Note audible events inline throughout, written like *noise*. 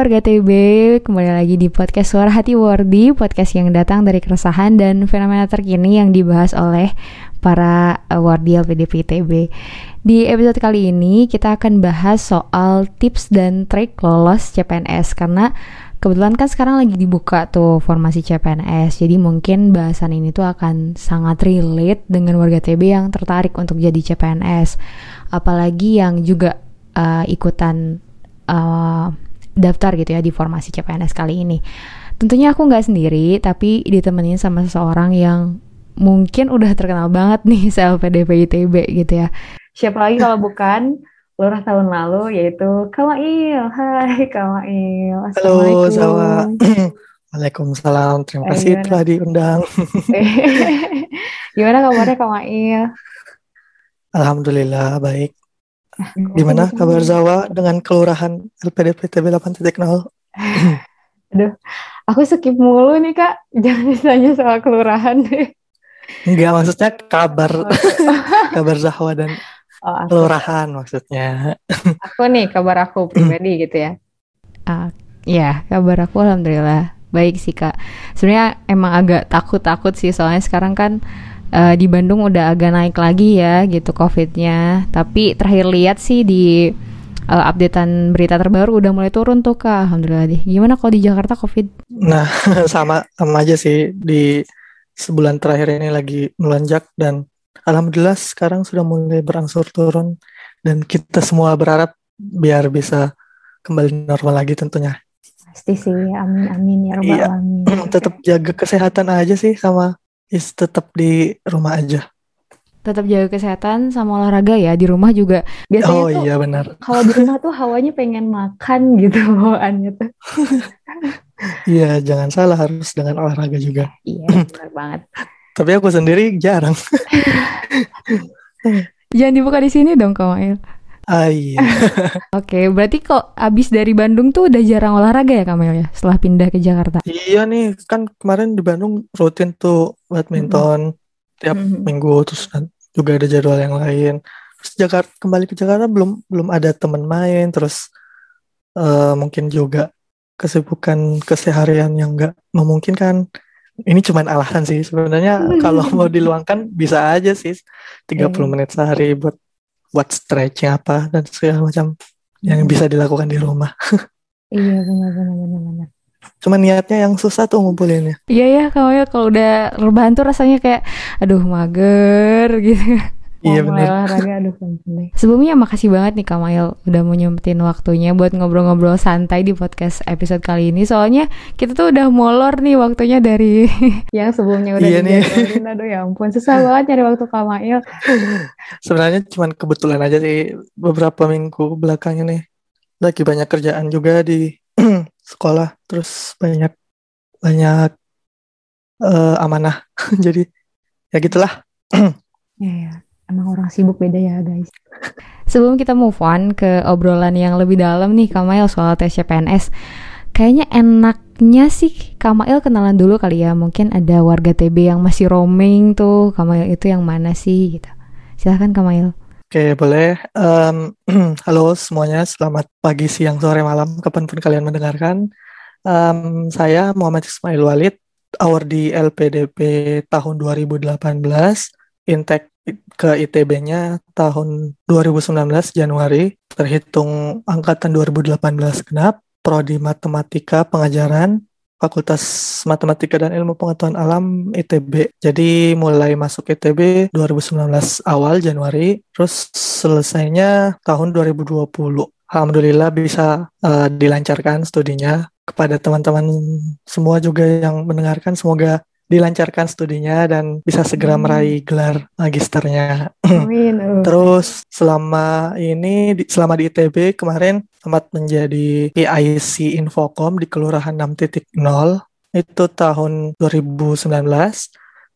Warga TB, kembali lagi di podcast Suara Hati Wardi, podcast yang datang dari keresahan dan fenomena terkini yang dibahas oleh para uh, Wardi LPDP TB. Di episode kali ini kita akan bahas soal tips dan trik lolos CPNS karena kebetulan kan sekarang lagi dibuka tuh formasi CPNS, jadi mungkin bahasan ini tuh akan sangat relate dengan warga TB yang tertarik untuk jadi CPNS, apalagi yang juga uh, ikutan uh, daftar gitu ya di formasi CPNS kali ini. Tentunya aku nggak sendiri, tapi ditemenin sama seseorang yang mungkin udah terkenal banget nih *laughs* se-LPDP ITB gitu ya. Siapa lagi kalau bukan lurah tahun lalu yaitu Kamail. Hai Kamail. Halo, Zawa. *clears throat* Waalaikumsalam. Terima kasih eh, telah diundang. *laughs* gimana kabarnya Kamail? Alhamdulillah baik. Gimana kabar Zawa dengan kelurahan LPDP TB 8.0? Aduh, aku skip mulu nih kak. Jangan ditanya soal kelurahan deh. Enggak, maksudnya kabar oh, *laughs* kabar Zahwa dan *laughs* oh, kelurahan maksudnya. *laughs* Aku nih kabar aku pribadi gitu ya. Uh, ya, kabar aku alhamdulillah baik sih kak. Sebenarnya emang agak takut-takut sih soalnya sekarang kan uh, di Bandung udah agak naik lagi ya gitu COVID-nya. Tapi terakhir lihat sih di uh, updatean berita terbaru udah mulai turun tuh kak. Alhamdulillah deh. Gimana kalau di Jakarta COVID? Nah *laughs* sama sama aja sih di sebulan terakhir ini lagi melonjak dan alhamdulillah sekarang sudah mulai berangsur turun dan kita semua berharap biar bisa kembali normal lagi tentunya. Pasti sih, amin amin ya robbal iya. alamin. *clears throat* Tetap jaga kesehatan aja sih sama is tetap di rumah aja. Tetap jaga kesehatan sama olahraga ya di rumah juga. Biasanya oh tuh, iya benar. Kalau di rumah tuh hawanya pengen makan gitu bawaannya tuh. *laughs* Iya, jangan salah harus dengan olahraga juga. Iya, benar banget. *clears throat* Tapi aku sendiri jarang. *laughs* Jangan dibuka di sini dong, Kamail. Ah iya. *laughs* Oke, berarti kok abis dari Bandung tuh udah jarang olahraga ya Kamil ya setelah pindah ke Jakarta? Iya nih, kan kemarin di Bandung rutin tuh badminton mm-hmm. tiap mm-hmm. minggu terus juga ada jadwal yang lain. Terus Jakarta kembali ke Jakarta belum belum ada teman main, terus uh, mungkin juga kesibukan keseharian yang nggak memungkinkan. Ini cuman alasan sih sebenarnya *laughs* kalau mau diluangkan bisa aja sih 30 iya. menit sehari buat buat stretching apa dan segala macam yang bisa dilakukan di rumah. *laughs* iya benar benar benar benar. Cuma niatnya yang susah tuh ngumpulinnya. Iya ya kalau ya kalau udah rebahan tuh rasanya kayak aduh mager *laughs* gitu. Iya benar. olahraga aduh Sebelumnya makasih banget nih Kamail udah mau nyempetin waktunya buat ngobrol-ngobrol santai di podcast episode kali ini. Soalnya kita tuh udah molor nih waktunya dari *laughs* yang sebelumnya udah iya nih. Aduh ya ampun susah *laughs* banget nyari waktu Kamail. Sebenarnya cuma kebetulan aja sih beberapa minggu belakang ini lagi banyak kerjaan juga di *clears throat* sekolah terus banyak banyak uh, amanah *laughs* jadi ya gitulah. *clears throat* ya, ya emang orang sibuk beda ya guys. *laughs* Sebelum kita move on ke obrolan yang lebih dalam nih Kamail soal tes CPNS, kayaknya enaknya sih Kamail kenalan dulu kali ya. Mungkin ada warga TB yang masih roaming tuh, Kamail itu yang mana sih gitu. Silahkan Kamail. Oke, boleh. Um, *clears throat* halo semuanya, selamat pagi, siang, sore, malam, kapan pun kalian mendengarkan. Um, saya Muhammad Ismail Walid, award di LPDP tahun 2018, Intake ke ITB-nya tahun 2019 Januari, terhitung angkatan 2018 genap, prodi matematika pengajaran, Fakultas Matematika dan Ilmu Pengetahuan Alam ITB. Jadi mulai masuk ITB 2019 awal Januari, terus selesainya tahun 2020. Alhamdulillah bisa uh, dilancarkan studinya. Kepada teman-teman semua juga yang mendengarkan, semoga dilancarkan studinya dan bisa segera hmm. meraih gelar magisternya. *clears throat* Amin. Terus selama ini selama di ITB kemarin sempat menjadi PIC Infocom di Kelurahan 6.0 itu tahun 2019.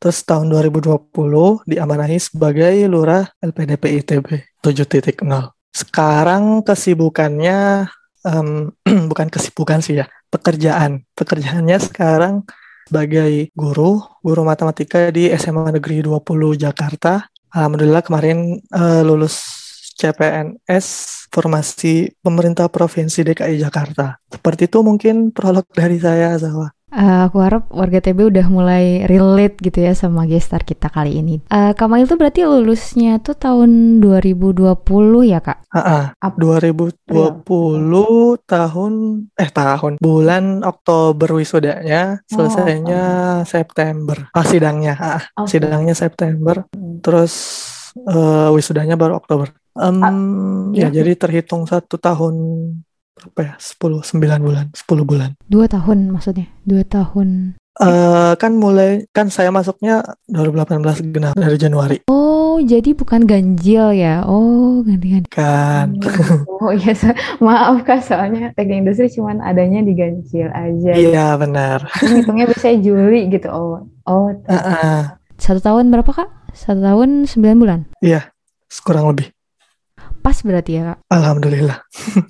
Terus tahun 2020 diamanahi sebagai Lurah LPDP ITB 7.0. Sekarang kesibukannya um, *clears throat* bukan kesibukan sih ya, pekerjaan. Pekerjaannya sekarang sebagai guru, guru matematika di SMA Negeri 20 Jakarta. Alhamdulillah kemarin uh, lulus CPNS Formasi Pemerintah Provinsi DKI Jakarta. Seperti itu mungkin prolog dari saya, Zawa. Uh, aku harap warga TB udah mulai relate gitu ya sama gestar kita kali ini. Uh, Kamal itu berarti lulusnya tuh tahun 2020 ya kak? Ah, 2020 Real. tahun eh tahun bulan Oktober wisudanya, oh, selesainya oh. September. Ah sidangnya, ah, okay. sidangnya September. Hmm. Terus uh, wisudanya baru Oktober. Um, ah, ya, ya jadi terhitung satu tahun berapa ya? 10 9 bulan, 10 bulan. Dua tahun maksudnya. Dua tahun. Uh, kan mulai kan saya masuknya 2018 genap dari Januari. Oh, jadi bukan ganjil ya? Oh, ganti-ganti. Kan. *laughs* Oh iya, so, maaf kak, soalnya teknik industri cuma adanya di ganjil aja. Iya benar. Hitungnya biasanya Juli gitu. Oh, oh. Uh -uh. Satu tahun berapa kak? Satu tahun sembilan bulan. Iya, kurang lebih pas berarti ya kak? Alhamdulillah.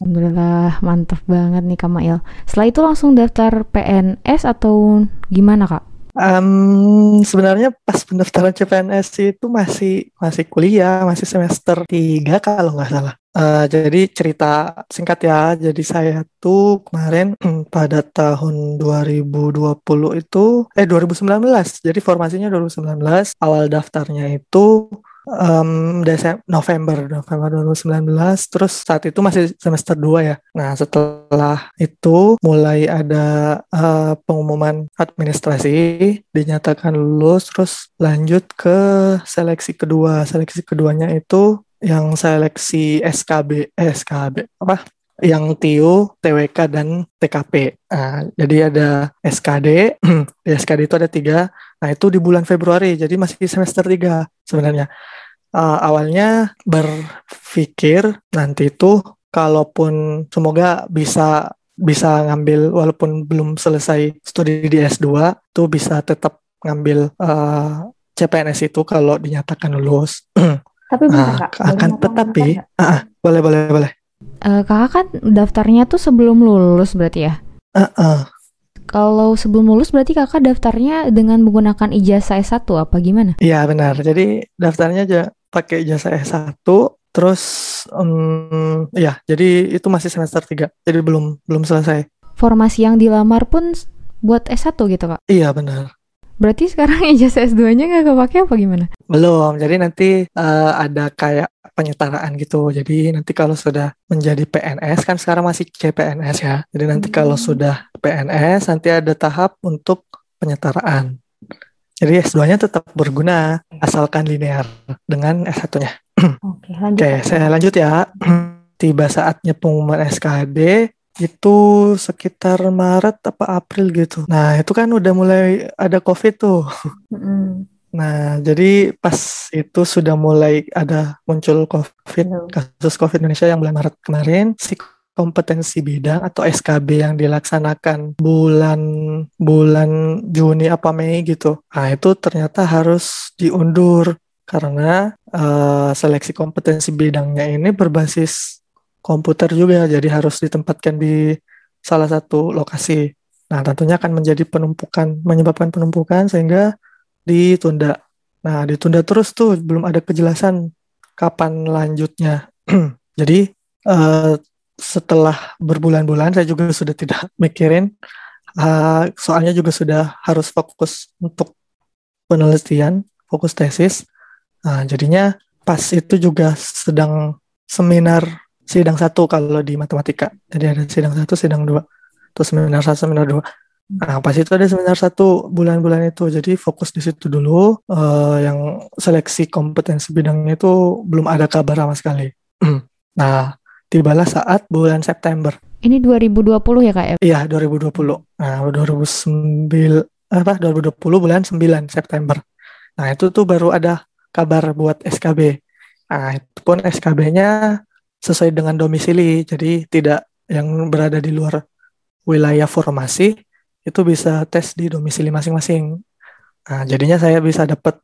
Alhamdulillah mantap banget nih Kak Mail. Setelah itu langsung daftar PNS atau gimana kak? Um, sebenarnya pas pendaftaran CPNS itu masih masih kuliah, masih semester 3 kalau nggak salah. Uh, jadi cerita singkat ya, jadi saya tuh kemarin pada tahun 2020 itu, eh 2019, jadi formasinya 2019, awal daftarnya itu um, Desember November November 2019 terus saat itu masih semester 2 ya nah setelah itu mulai ada uh, pengumuman administrasi dinyatakan lulus terus lanjut ke seleksi kedua seleksi keduanya itu yang seleksi SKB eh, SKB apa yang TIO, TWK, dan TKP. Nah, jadi ada SKD, *clears throat* di SKD itu ada tiga. Nah, itu di bulan Februari, jadi masih semester tiga sebenarnya uh, awalnya berpikir nanti itu kalaupun semoga bisa bisa ngambil walaupun belum selesai studi di S2 tuh bisa tetap ngambil uh, CPNS itu kalau dinyatakan lulus. *clears throat* Tapi bisa nah, kak? Akan tetapi, uh, boleh boleh boleh. Uh, kakak kan daftarnya tuh sebelum lulus berarti ya? Uh, uh. Kalau sebelum lulus berarti kakak daftarnya dengan menggunakan ijazah S1 apa gimana? Iya benar. Jadi daftarnya aja pakai jasa S1 terus um, ya jadi itu masih semester 3 jadi belum belum selesai formasi yang dilamar pun buat S1 gitu kak iya benar berarti sekarang *laughs* ijazah S2 nya nggak kepake apa gimana belum jadi nanti uh, ada kayak penyetaraan gitu jadi nanti kalau sudah menjadi PNS kan sekarang masih CPNS ya jadi nanti hmm. kalau sudah PNS nanti ada tahap untuk penyetaraan jadi S2-nya tetap berguna asalkan linear dengan S1-nya. *clears throat* Oke, lanjut. Oke, saya lanjut ya. *clears throat* Tiba saatnya pengumuman SKD itu sekitar Maret apa April gitu. Nah, itu kan udah mulai ada COVID tuh. Mm. Nah, jadi pas itu sudah mulai ada muncul COVID, kasus COVID Indonesia yang bulan Maret kemarin, si kompetensi bidang atau SKB yang dilaksanakan bulan bulan Juni apa Mei gitu. Nah, itu ternyata harus diundur karena uh, seleksi kompetensi bidangnya ini berbasis komputer juga jadi harus ditempatkan di salah satu lokasi. Nah, tentunya akan menjadi penumpukan menyebabkan penumpukan sehingga ditunda. Nah, ditunda terus tuh belum ada kejelasan kapan lanjutnya. *clears throat* jadi uh, setelah berbulan-bulan saya juga sudah tidak mikirin uh, soalnya juga sudah harus fokus untuk penelitian fokus tesis nah, jadinya pas itu juga sedang seminar sidang satu kalau di matematika jadi ada sidang satu sidang dua terus seminar satu seminar dua Nah, pas itu ada seminar satu bulan-bulan itu, jadi fokus di situ dulu. Uh, yang seleksi kompetensi bidangnya itu belum ada kabar sama sekali. *clears throat* nah, tibalah saat bulan September. Ini 2020 ya kak ya? Iya 2020. Nah 2009 apa 2020 bulan 9 September. Nah itu tuh baru ada kabar buat SKB. Nah itu pun SKB-nya sesuai dengan domisili, jadi tidak yang berada di luar wilayah formasi itu bisa tes di domisili masing-masing. Nah jadinya saya bisa dapat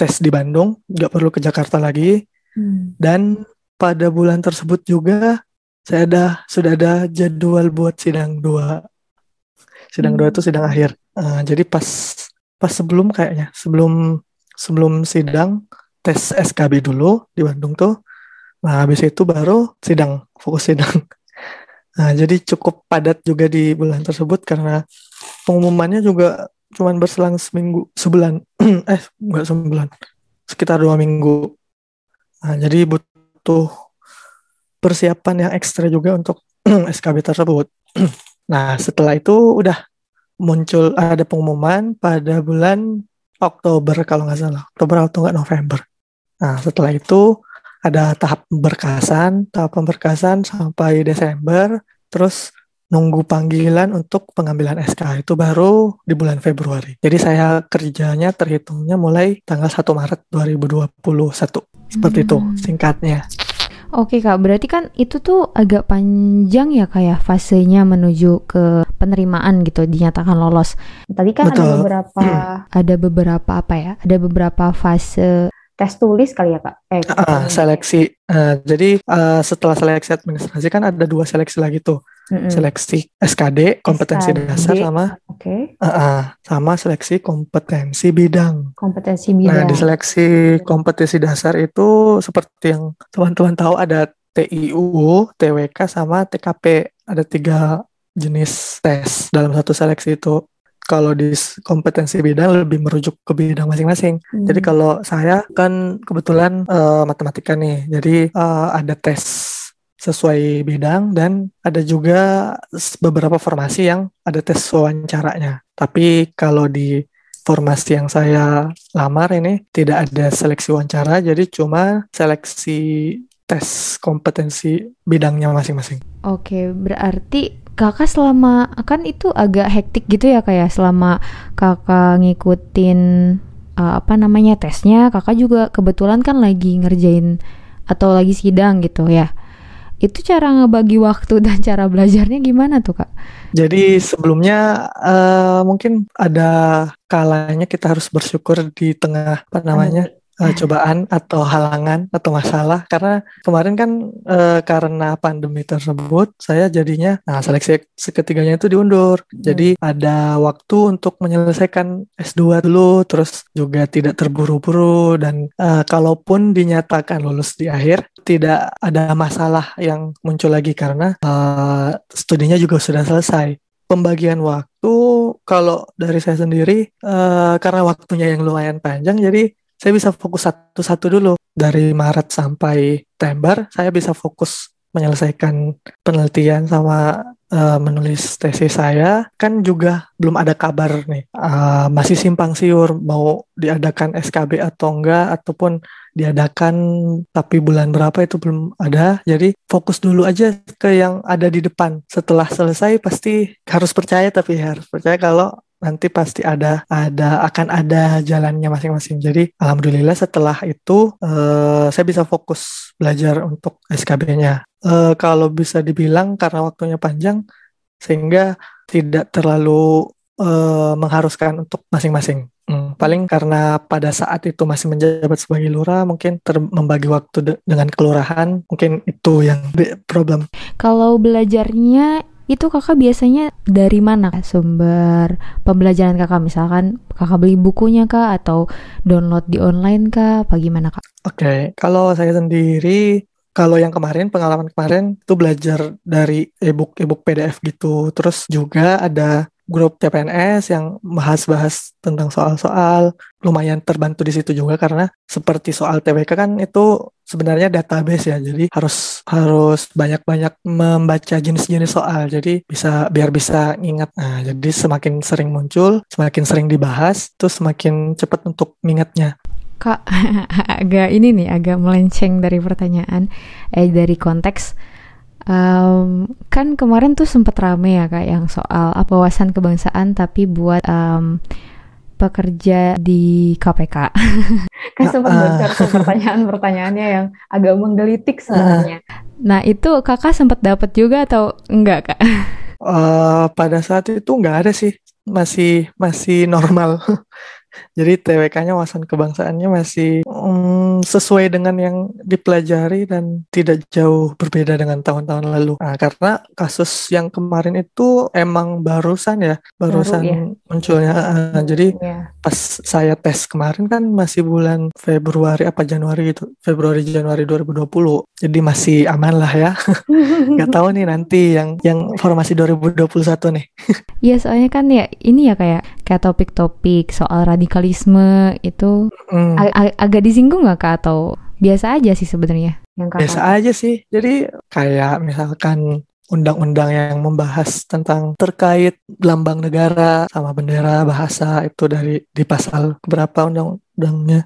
tes di Bandung, nggak perlu ke Jakarta lagi. Hmm. Dan pada bulan tersebut juga saya ada sudah ada jadwal buat sidang dua sidang dua itu hmm. sidang akhir uh, jadi pas pas sebelum kayaknya sebelum sebelum sidang tes SKB dulu di Bandung tuh Nah, habis itu baru sidang, fokus sidang. *laughs* Nah, jadi cukup padat juga di bulan tersebut karena pengumumannya juga cuma berselang seminggu, sebulan, *clears throat* eh enggak sebulan, sekitar dua minggu. Nah, jadi butuh persiapan yang ekstra juga untuk *clears throat* SKB tersebut. *clears throat* nah, setelah itu udah muncul ada pengumuman pada bulan Oktober kalau nggak salah, Oktober atau nggak November. Nah, setelah itu ada tahap pemberkasan, tahap pemberkasan sampai Desember, terus nunggu panggilan untuk pengambilan SK itu baru di bulan Februari. Jadi saya kerjanya terhitungnya mulai tanggal 1 Maret 2021. Seperti hmm. itu singkatnya. Oke kak, berarti kan itu tuh agak panjang ya kayak ya, fasenya menuju ke penerimaan gitu dinyatakan lolos. Tadi kan Betul. ada beberapa *clears throat* ada beberapa apa ya? Ada beberapa fase tes tulis kali ya kak? Eh, uh, seleksi. Uh, jadi uh, setelah seleksi administrasi kan ada dua seleksi lagi tuh. Mm-hmm. Seleksi SKD kompetensi SKD, dasar sama okay. uh, uh, sama seleksi kompetensi bidang. Kompetensi bidang. Nah di seleksi kompetensi dasar itu seperti yang teman-teman tahu ada TIU, TWK sama TKP. Ada tiga jenis tes dalam satu seleksi itu kalau di kompetensi bidang lebih merujuk ke bidang masing-masing. Hmm. Jadi kalau saya kan kebetulan uh, matematika nih, jadi uh, ada tes sesuai bidang dan ada juga beberapa formasi yang ada tes wawancaranya. Tapi kalau di formasi yang saya lamar ini tidak ada seleksi wawancara, jadi cuma seleksi tes kompetensi bidangnya masing-masing. Oke, berarti kakak selama kan itu agak hektik gitu ya kayak ya? selama kakak ngikutin uh, apa namanya tesnya kakak juga kebetulan kan lagi ngerjain atau lagi sidang gitu ya itu cara ngebagi waktu *laughs* dan cara belajarnya gimana tuh kak? Jadi sebelumnya uh, mungkin ada kalanya kita harus bersyukur di tengah apa namanya uh, cobaan atau halangan atau masalah. Karena kemarin kan uh, karena pandemi tersebut saya jadinya nah seleksi seketiganya itu diundur. Hmm. jadi ada waktu untuk menyelesaikan S2 dulu terus juga tidak terburu-buru. Dan uh, kalaupun dinyatakan lulus di akhir tidak ada masalah yang muncul lagi karena uh, studinya juga sudah selesai. Pembagian waktu kalau dari saya sendiri uh, karena waktunya yang lumayan panjang jadi saya bisa fokus satu-satu dulu. Dari Maret sampai September saya bisa fokus menyelesaikan penelitian sama uh, menulis tesis saya. Kan juga belum ada kabar nih uh, masih simpang siur mau diadakan SKB atau enggak ataupun diadakan tapi bulan berapa itu belum ada. Jadi fokus dulu aja ke yang ada di depan. Setelah selesai pasti harus percaya tapi harus percaya kalau nanti pasti ada ada akan ada jalannya masing-masing. Jadi alhamdulillah setelah itu uh, saya bisa fokus belajar untuk SKB-nya. Uh, eh, kalau bisa dibilang karena waktunya panjang sehingga tidak terlalu uh, mengharuskan untuk masing-masing. Hmm, paling karena pada saat itu masih menjabat sebagai lurah, mungkin ter membagi waktu de dengan kelurahan, mungkin itu yang problem. Kalau belajarnya itu kakak biasanya dari mana sumber pembelajaran kakak misalkan kakak beli bukunya kak atau download di online kak apa gimana kak? Oke okay. kalau saya sendiri kalau yang kemarin pengalaman kemarin itu belajar dari ebook ebook PDF gitu terus juga ada grup CPNS yang bahas-bahas tentang soal-soal lumayan terbantu di situ juga karena seperti soal TWK kan itu sebenarnya database ya jadi harus harus banyak-banyak membaca jenis-jenis soal jadi bisa biar bisa ingat nah jadi semakin sering muncul semakin sering dibahas tuh semakin cepat untuk ingatnya Kak *laughs* agak ini nih agak melenceng dari pertanyaan eh dari konteks Um, kan kemarin tuh sempet rame ya kak yang soal apa wawasan kebangsaan tapi buat um, pekerja di KPK. *laughs* kan sempat uh, bocor tuh pertanyaan-pertanyaannya yang agak menggelitik sebenarnya. Uh, nah itu kakak sempat dapat juga atau enggak kak? Uh, pada saat itu enggak ada sih, masih masih normal. *laughs* Jadi TWK-nya wawasan kebangsaannya masih hmm, sesuai dengan yang dipelajari dan tidak jauh berbeda dengan tahun-tahun lalu. Nah, karena kasus yang kemarin itu emang barusan ya, barusan Baru, ya? munculnya. Uh, jadi Iya. pas saya tes kemarin kan masih bulan Februari apa Januari gitu, Februari Januari 2020. Jadi masih aman lah ya. *laughs* Nggak tahu nih nanti yang yang formasi 2021 nih. Iya soalnya kan ya ini ya kayak kayak topik-topik soal radikalisme itu Hmm. ag- ag- agak disinggung nggak kak atau biasa aja sih sebenarnya Biasa aja sih. Jadi kayak misalkan undang-undang yang membahas tentang terkait lambang negara sama bendera bahasa itu dari di pasal berapa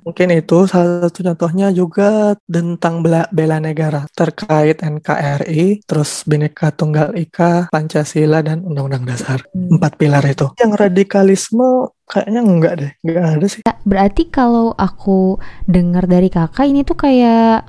Mungkin itu salah satu contohnya juga tentang bela, bela negara terkait NKRI, terus Bhinneka Tunggal Ika, Pancasila dan Undang-Undang Dasar. Hmm. Empat pilar itu. Yang radikalisme kayaknya enggak deh, enggak ada sih. Berarti kalau aku dengar dari kakak ini tuh kayak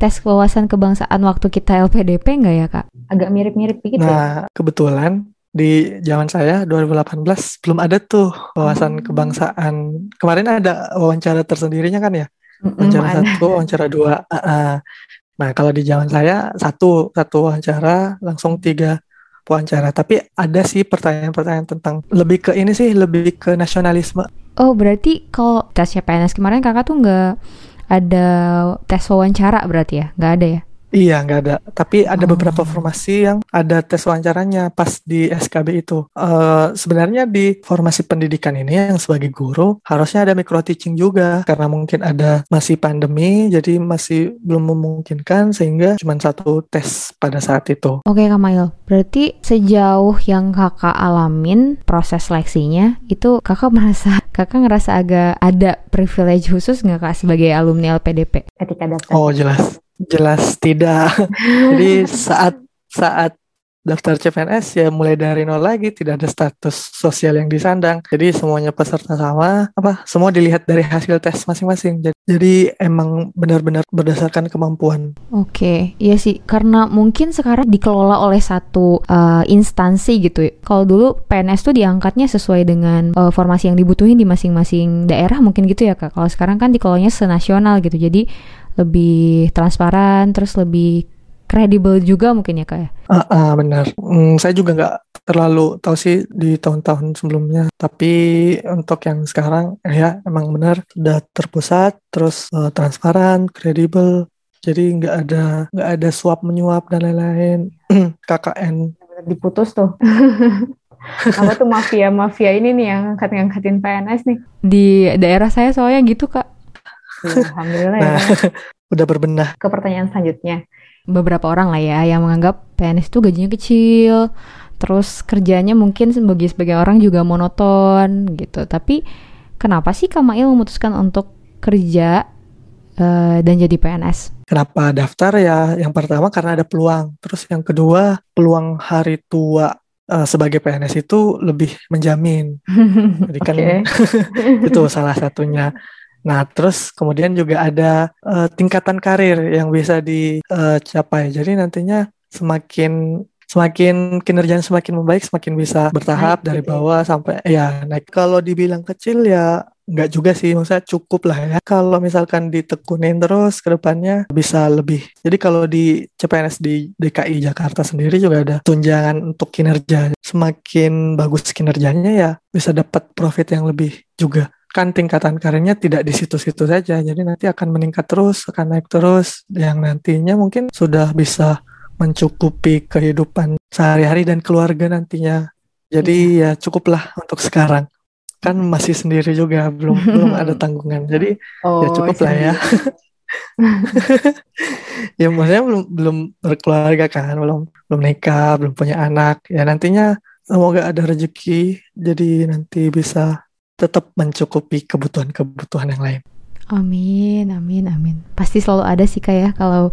tes wawasan kebangsaan waktu kita LPDP nggak ya kak? Agak mirip-mirip dikit ya? Nah, kebetulan di zaman saya 2018 belum ada tuh wawasan Oh. kebangsaan. Kemarin ada wawancara tersendirinya kan ya? Wawancara ada. satu, wawancara dua. Ah, ah. Nah, kalau di zaman saya satu, satu wawancara langsung tiga wawancara. Tapi ada sih pertanyaan-pertanyaan tentang lebih ke ini sih, lebih ke nasionalisme. Oh berarti kalau tesnya PNS kemarin kakak tuh nggak ada tes wawancara berarti ya? Nggak ada ya? Iya, nggak ada. Tapi ada Oh. beberapa formasi yang ada tes wawancaranya pas di SKB itu. Eh, sebenarnya di formasi pendidikan ini yang sebagai guru harusnya ada micro teaching juga karena mungkin ada masih pandemi, jadi masih belum memungkinkan sehingga cuma satu tes pada saat itu. Oke Kak Mail, berarti sejauh yang kakak alamin proses seleksinya itu kakak *laughs* merasa kakak ngerasa agak ada privilege khusus nggak kak sebagai alumni LPDP ketika daftar? Oh, jelas. Jelas tidak. *laughs* Jadi saat saat daftar CPNS ya mulai dari nol lagi tidak ada status sosial yang disandang jadi semuanya peserta sama apa semua dilihat dari hasil tes masing-masing jadi, jadi emang benar-benar berdasarkan kemampuan Oke, iya sih karena mungkin sekarang dikelola oleh satu uh, instansi gitu. Kalau dulu PNS tuh diangkatnya sesuai dengan uh, formasi yang dibutuhin di masing-masing daerah mungkin gitu ya kak. Kalau sekarang kan dikelolanya senasional gitu, jadi lebih transparan, terus lebih kredibel juga mungkin ya kak ya. Ah, ah, benar Hmm, saya juga nggak terlalu tahu sih di tahun-tahun sebelumnya tapi untuk yang sekarang ya emang benar sudah terpusat terus eh, transparan kredibel jadi nggak ada nggak ada suap menyuap dan lain-lain *clears throat* KKN diputus tuh. *laughs* Apa tuh mafia-mafia ini nih yang ngangkat-ngangkatin PNS nih. Di daerah saya soalnya gitu, Kak. Alhamdulillah ya. nah *laughs* udah berbenah Ke pertanyaan selanjutnya. Beberapa orang lah ya yang menganggap PNS itu gajinya kecil, terus kerjanya mungkin sebagai sebagian orang juga monoton gitu. Tapi kenapa sih Kak Mail memutuskan untuk kerja eh, dan jadi PNS? Kenapa daftar ya? Yang pertama karena ada peluang. Terus yang kedua, peluang hari tua eh, sebagai PNS itu lebih menjamin. *laughs* Jadi kan *laughs* itu salah satunya. Nah, terus kemudian juga ada eh, tingkatan karir yang bisa dicapai. Jadi nantinya semakin semakin kinerjanya semakin membaik, semakin bisa bertahap Naik dari gitu ya. bawah sampai ya naik. Kalau dibilang kecil ya nggak juga sih, maksudnya cukup lah ya. Kalau misalkan ditekunin terus ke depannya bisa lebih. Jadi kalau di CPNS di DKI Jakarta sendiri juga ada tunjangan untuk kinerja. Semakin bagus kinerjanya ya bisa dapat profit yang lebih juga. Kan tingkatan karirnya tidak di situ-situ saja. Jadi nanti akan meningkat terus, akan naik terus. Yang nantinya mungkin sudah bisa mencukupi kehidupan sehari-hari dan keluarga nantinya. Jadi ya cukuplah untuk sekarang. Kan masih sendiri juga, belum *laughs* belum ada tanggungan. Jadi Oh, ya cukup lah ya. ya maksudnya belum belum berkeluarga kan, belum belum nikah, belum punya anak. Ya nantinya semoga ada rezeki jadi nanti bisa tetap mencukupi kebutuhan-kebutuhan yang lain. Amin, amin, amin. Pasti selalu ada sih kak ya kalau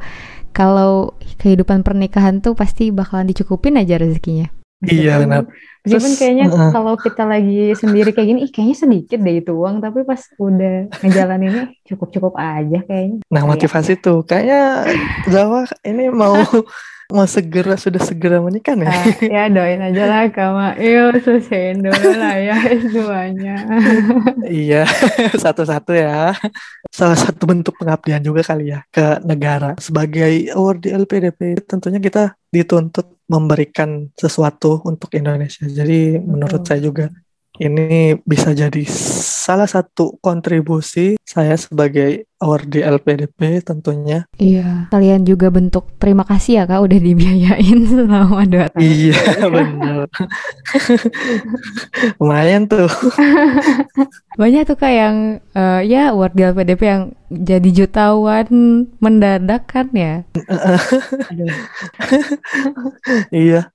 kalau kehidupan pernikahan tuh pasti bakalan dicukupin aja rezekinya. Iya benar. Meskipun Terus, kayaknya uh, kalau kita lagi sendiri kayak gini, ih kayaknya sedikit deh itu uang, tapi pas udah ngejalaninnya cukup-cukup aja kayaknya. nah motivasi tuh kayaknya Zawa ini mau *laughs* mau segera sudah segera menikah nih. Ah, ya doain aja lah Kak Mail selesaiin dulu lah ya S2-nya. *laughs* Iya, *laughs* satu-satu ya. Salah satu bentuk pengabdian juga kali ya ke negara. Sebagai award di LPDP, tentunya kita dituntut memberikan sesuatu untuk Indonesia. Jadi menurut Betul. saya juga ini bisa jadi salah satu kontribusi saya sebagai award di LPDP tentunya. Iya, kalian juga bentuk terima kasih ya Kak udah dibiayain *laughs* selama dua tahun. Iya, benar. *laughs* Lumayan tuh. *laughs* Banyak tuh Kak yang eh, ya award di LPDP yang jadi jutawan mendadak kan ya. Iya.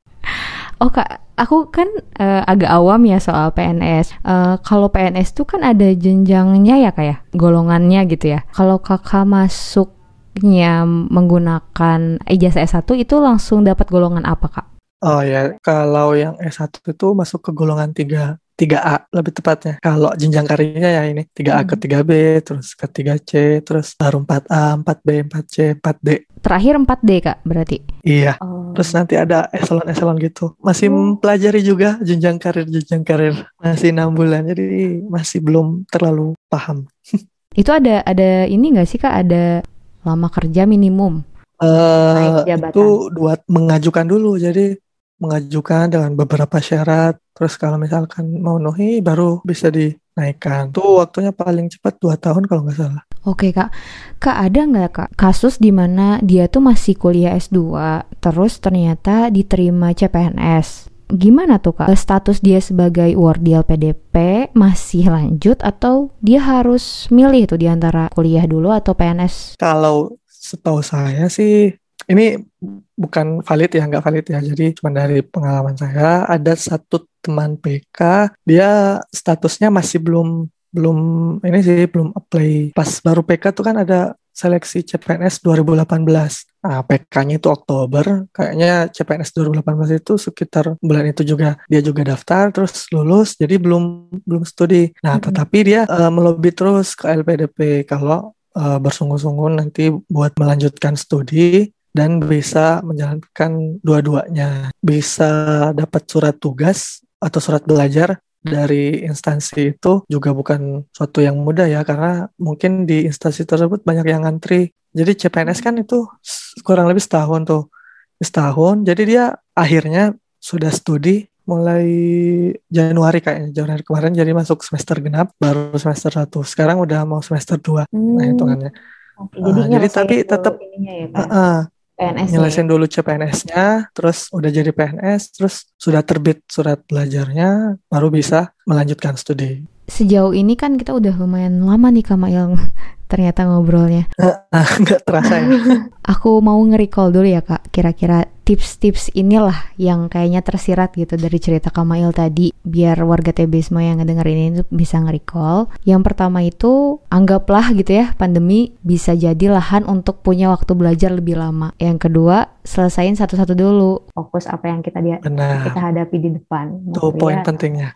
Oh Kak, aku kan eh, agak awam ya soal PNS. Eh, kalau PNS tuh kan ada jenjangnya ya Kak ya, golongannya gitu ya. Kalau Kakak masuknya menggunakan ijazah S1 itu langsung dapat golongan apa Kak? Oh ya, kalau yang S1 itu masuk ke golongan 3, 3A lebih tepatnya. Kalau jenjang karirnya ya ini 3A ke Hmm. 3B, terus ke 3C, terus baru 4A, 4B, 4C, 4D. Terakhir 4D Kak berarti. Iya, Oh. terus nanti ada eselon-eselon gitu. Masih Oh. mempelajari juga jenjang karir, jenjang karir. Masih 6 bulan, jadi masih belum terlalu paham. *laughs* Itu ada ada ini nggak sih Kak? Ada lama kerja minimum eh jabatan. itu buat mengajukan dulu, jadi mengajukan dengan beberapa syarat. Terus kalau misalkan memenuhi baru bisa dinaikkan. Tuh waktunya paling cepat 2 tahun kalau nggak salah. Oke kak, kak ada nggak kak kasus di mana dia tuh masih kuliah S2, terus ternyata diterima CPNS? Gimana tuh kak? Status dia sebagai wardi LPDP masih lanjut atau dia harus milih tuh di antara kuliah dulu atau PNS? Kalau setahu saya sih ini bukan valid ya, nggak valid ya. Jadi cuma dari pengalaman saya ada satu teman PK, dia statusnya masih belum belum ini sih belum apply. Pas baru PK tuh kan ada seleksi CPNS 2018. Nah, PK-nya itu Oktober, kayaknya CPNS 2018 itu sekitar bulan itu juga dia juga daftar terus lulus, jadi belum belum studi. Nah, Mm-mm. tetapi dia eh, melobi terus ke LPDP kalau eh, bersungguh-sungguh nanti buat melanjutkan studi dan bisa menjalankan dua-duanya. Bisa dapat surat tugas atau surat belajar dari instansi itu juga bukan suatu yang mudah ya karena mungkin di instansi tersebut banyak yang ngantri. Jadi CPNS kan itu kurang lebih setahun tuh. Setahun. Jadi dia akhirnya sudah studi mulai Januari kayaknya Januari kemarin jadi masuk semester genap baru semester 1. Sekarang udah mau semester 2. Nah, Hmm, hitungannya. oke. Ah, Jadi nyelesain tapi tetap ya ah, kak, ah, Ya. nyelesain dulu CPNS-nya, terus udah jadi PNS, terus sudah terbit surat belajarnya, baru bisa melanjutkan studi. Sejauh ini kan kita udah lumayan lama nih Kak Mail ternyata ngobrolnya. *laughs* Nggak terasa ya. *laughs* Aku mau nge-recall dulu ya kak, kira-kira tips-tips inilah yang kayaknya tersirat gitu dari cerita Kamail tadi, biar warga TB semua yang ngedengerin ini tuh bisa nge-recall. Yang pertama itu, anggaplah gitu ya, pandemi bisa jadi lahan untuk punya waktu belajar lebih lama. Yang kedua, selesain satu-satu dulu. Fokus apa yang kita dia Benar. kita hadapi di depan. Itu poin kuliah. pentingnya.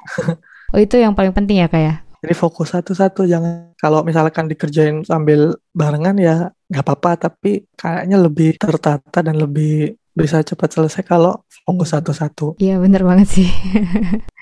Oh itu yang paling penting ya kak ya? Jadi fokus satu-satu, jangan kalau misalkan dikerjain sambil barengan ya nggak apa-apa, tapi kayaknya lebih tertata dan lebih bisa cepat selesai kalau fokus satu-satu. Iya bener banget sih. *laughs*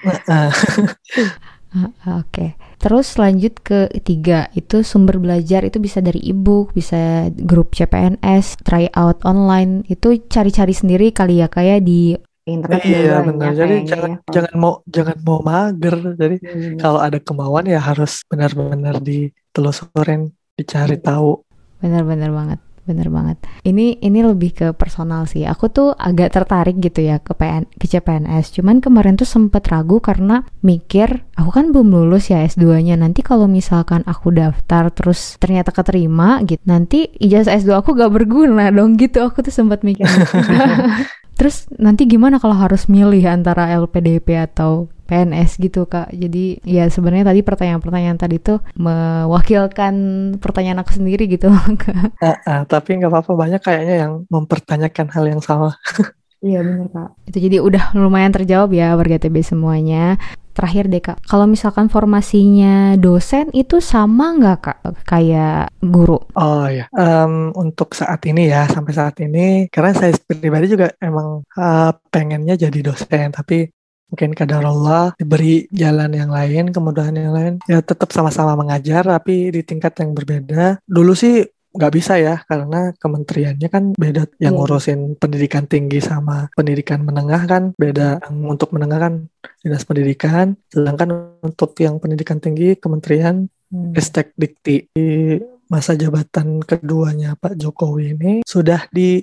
Nah, *laughs* Ah, Oke, terus lanjut ke tiga itu sumber belajar itu bisa dari ebook, bisa grup CPNS, try out online itu cari-cari sendiri kali ya kayak di internet iya benar. Jadi jangan ya. jangan mau jangan mau mager. Jadi Hmm, kalau ada kemauan ya harus benar-benar ditelusurin, dicari tahu. Bener-bener banget, bener banget. Ini ini lebih ke personal sih. Aku tuh agak tertarik gitu ya ke PN, ke CPNS. Cuman kemarin tuh sempet ragu karena mikir aku kan belum lulus ya S2-nya. Nanti kalau misalkan aku daftar terus ternyata keterima gitu, nanti ijazah S2 aku gak berguna dong gitu. Aku tuh sempat mikir. *laughs* terus nanti gimana kalau harus milih antara LPDP atau PNS gitu kak jadi ya sebenarnya tadi pertanyaan-pertanyaan tadi tuh mewakilkan pertanyaan aku sendiri gitu *laughs* Kak. Ah, ah, tapi nggak apa-apa banyak kayaknya yang mempertanyakan hal yang sama. *laughs* Iya benar kak. Itu jadi udah lumayan terjawab ya warga TB semuanya. Terakhir deh kak, kalau misalkan formasinya dosen itu sama nggak kak kayak guru? Oh ya, um, untuk saat ini ya sampai saat ini, karena saya pribadi juga emang uh, pengennya jadi dosen, tapi mungkin kadar Allah diberi jalan yang lain, kemudahan yang lain, ya tetap sama-sama mengajar, tapi di tingkat yang berbeda. Dulu sih nggak bisa ya karena kementeriannya kan beda yang yeah. ngurusin pendidikan tinggi sama pendidikan menengah kan beda yang untuk menengah kan dinas pendidikan sedangkan untuk yang pendidikan tinggi kementerian hmm. Estek Dikti di masa jabatan keduanya Pak Jokowi ini sudah di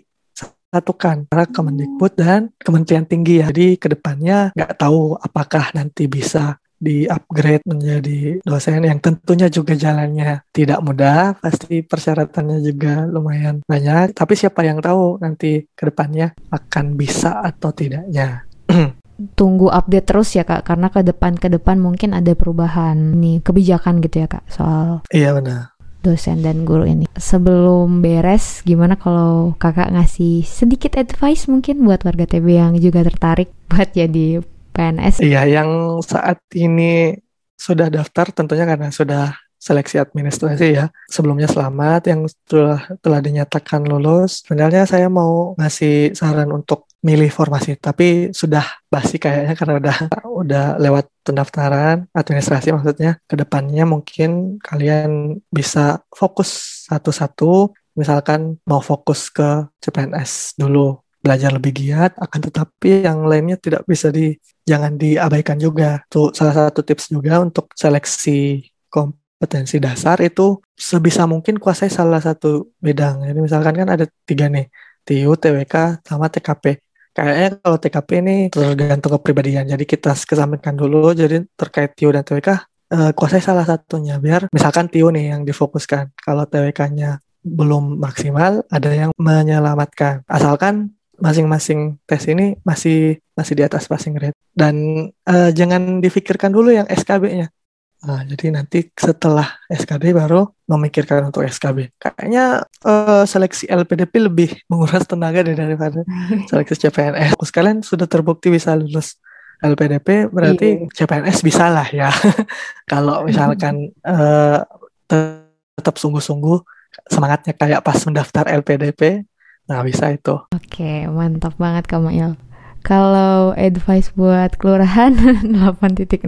satukan antara Kemendikbud dan Kementerian Tinggi ya. Jadi ke depannya nggak tahu apakah nanti bisa di-upgrade menjadi dosen yang tentunya juga jalannya tidak mudah, pasti persyaratannya juga lumayan banyak, tapi siapa yang tahu nanti ke depannya akan bisa atau tidaknya. *clears throat* Tunggu update terus ya kak, karena ke depan ke depan mungkin ada perubahan nih kebijakan gitu ya kak soal. Iya benar dosen dan guru ini. Sebelum beres, gimana kalau kakak ngasih sedikit advice mungkin buat warga TB yang juga tertarik *laughs* buat jadi PNS? Iya, yang saat ini sudah daftar tentunya karena sudah seleksi administrasi ya. Sebelumnya selamat yang telah telah dinyatakan lulus. Sebenarnya saya mau ngasih saran untuk milih formasi, tapi sudah basi kayaknya karena udah udah lewat pendaftaran administrasi maksudnya. Ke depannya mungkin kalian bisa fokus satu-satu. Misalkan mau fokus ke CPNS dulu belajar lebih giat akan tetapi yang lainnya tidak bisa di jangan diabaikan juga. Tuh salah satu tips juga untuk seleksi kompetensi dasar itu sebisa mungkin kuasai salah satu bidang. Jadi misalkan kan ada tiga nih TIU, TWK, sama TKP kayaknya kalau TKP ini tergantung kepribadian. Jadi kita kesampingkan dulu jadi terkait TIU dan TWK eh, kuasai salah satunya biar misalkan TIU nih yang difokuskan. Kalau TWK-nya belum maksimal ada yang menyelamatkan. Asalkan masing-masing tes ini masih masih di atas passing rate dan uh, jangan difikirkan dulu yang SKB-nya. Nah, jadi nanti setelah SKB baru memikirkan untuk SKB. Kayaknya uh, seleksi LPDP lebih menguras tenaga daripada *laughs* seleksi CPNS. Kalian sudah terbukti bisa lulus LPDP, berarti iya. CPNS bisa lah ya. *laughs* Kalau misalkan uh, tetap sungguh-sungguh semangatnya kayak pas mendaftar LPDP, Nah, bisa itu. Oke, mantap banget Kak Mail. Kalau advice buat kelurahan *laughs* 8.0?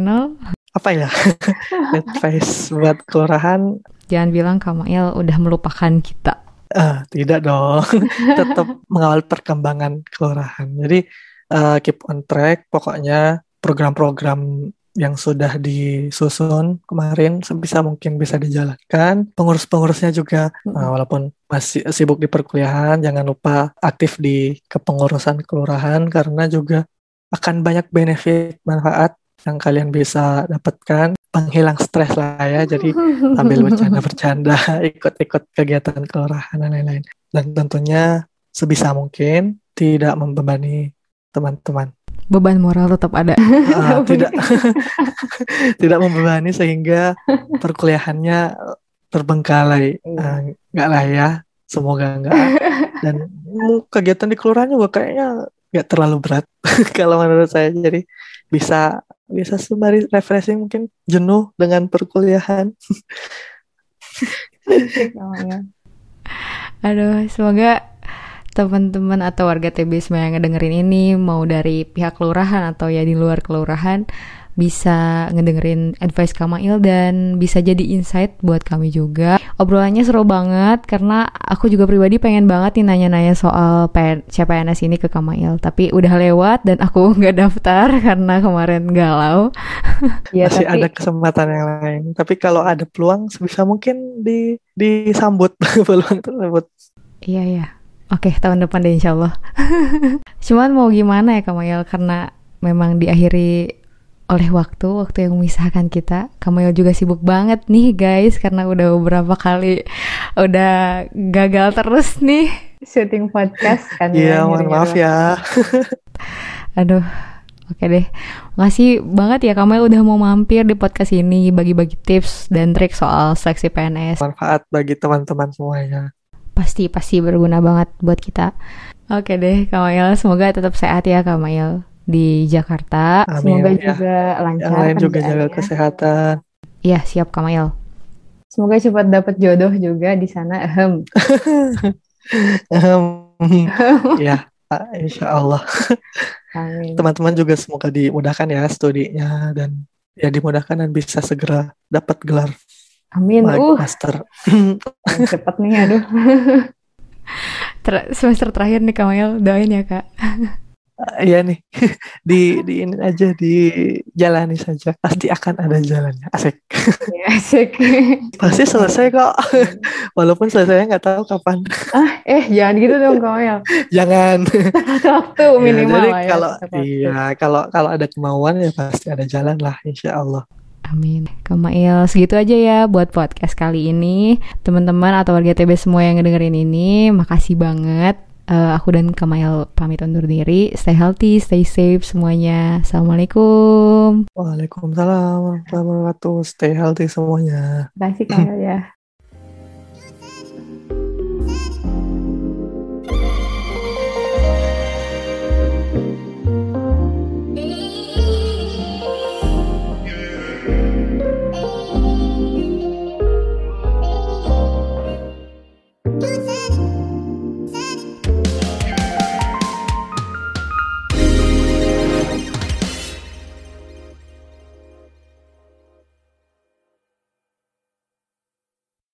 Apa ya? *laughs* advice buat kelurahan? Jangan bilang Kak Mail udah melupakan kita. Uh, tidak dong. *laughs* Tetap mengawal perkembangan kelurahan. Jadi uh, keep on track. Pokoknya program-program yang sudah disusun kemarin sebisa mungkin bisa dijalankan. Pengurus-pengurusnya juga -hmm. uh, walaupun masih sibuk di perkuliahan, jangan lupa aktif di kepengurusan kelurahan karena juga akan banyak benefit manfaat yang kalian bisa dapatkan penghilang stres lah ya jadi *laughs* sambil bercanda-bercanda *laughs* ikut-ikut kegiatan kelurahan dan lain-lain dan tentunya sebisa mungkin tidak membebani teman-teman beban moral tetap ada. Uh, *laughs* tidak *laughs* tidak membebani sehingga perkuliahannya terbengkalai. Uh, enggak lah ya, semoga enggak. Dan kegiatan di kelurahan juga kayaknya nggak terlalu berat *laughs* kalau menurut saya. Jadi bisa bisa sembari refreshing mungkin jenuh dengan perkuliahan. Aduh, semoga teman-teman atau warga TB semua yang ngedengerin ini mau dari pihak kelurahan atau ya di luar kelurahan bisa ngedengerin advice Kamail dan bisa jadi insight buat kami juga. Obrolannya seru banget karena aku juga pribadi pengen banget nih nanya-nanya soal PN, CPNS ini ke Kamail. Tapi udah lewat dan aku *laughs* nggak daftar karena kemarin galau. ya, *laughs* Masih tapi... ada kesempatan yang lain. Tapi kalau ada peluang sebisa mungkin di disambut *laughs* peluang tersebut. Iya, iya. Oke, okay, tahun depan deh insya Allah. *laughs* Cuman mau gimana ya Kamayel, karena memang diakhiri oleh waktu, waktu yang memisahkan kita. Kamayel juga sibuk banget nih guys, karena udah beberapa kali udah gagal terus nih syuting podcast kan. Iya, yeah, mohon maaf ya. *laughs* Aduh, oke okay deh. Makasih banget ya Kamayel udah mau mampir di podcast ini, bagi-bagi tips dan trik soal seleksi PNS. Manfaat bagi teman-teman semuanya pasti pasti berguna banget buat kita Oke deh, Kamail. Semoga tetap sehat ya, Kamail di Jakarta. Amin, Semoga ya. juga lancar. Yang lain juga jaga kerjaannya. kesehatan. Iya, siap Kamail. Semoga cepat dapat jodoh juga di sana. *laughs* Ahem. ya, insya Allah. Amin. Teman-teman juga semoga dimudahkan ya studinya dan ya dimudahkan dan bisa segera dapat gelar Amin. ma- Uh, master. *laughs* cepet nih, aduh. Ter- semester terakhir nih Kamail, doain ya kak. Iya nih, *laughs* di di ini aja dijalani saja. Pasti akan ada jalannya. Asik. Ya, asik. *laughs* Pasti selesai kok. Walaupun selesainya nggak tahu kapan. ah, eh jangan gitu dong Kamail. Jangan. Waktu Ya, minimal jadi ya. kalau tepat waktu. iya kalau kalau ada kemauan ya pasti ada jalan lah, insya Allah. Amin. Kamail, segitu aja ya buat podcast kali ini. Teman-teman atau warga TB semua yang ngedengerin ini, makasih banget. Eh, aku dan Kamail pamit undur diri. Stay healthy, stay safe semuanya. Assalamualaikum. Waalaikumsalam warahmatullahi wabarakatuh. Stay healthy semuanya. Terima kasih Kamail ya.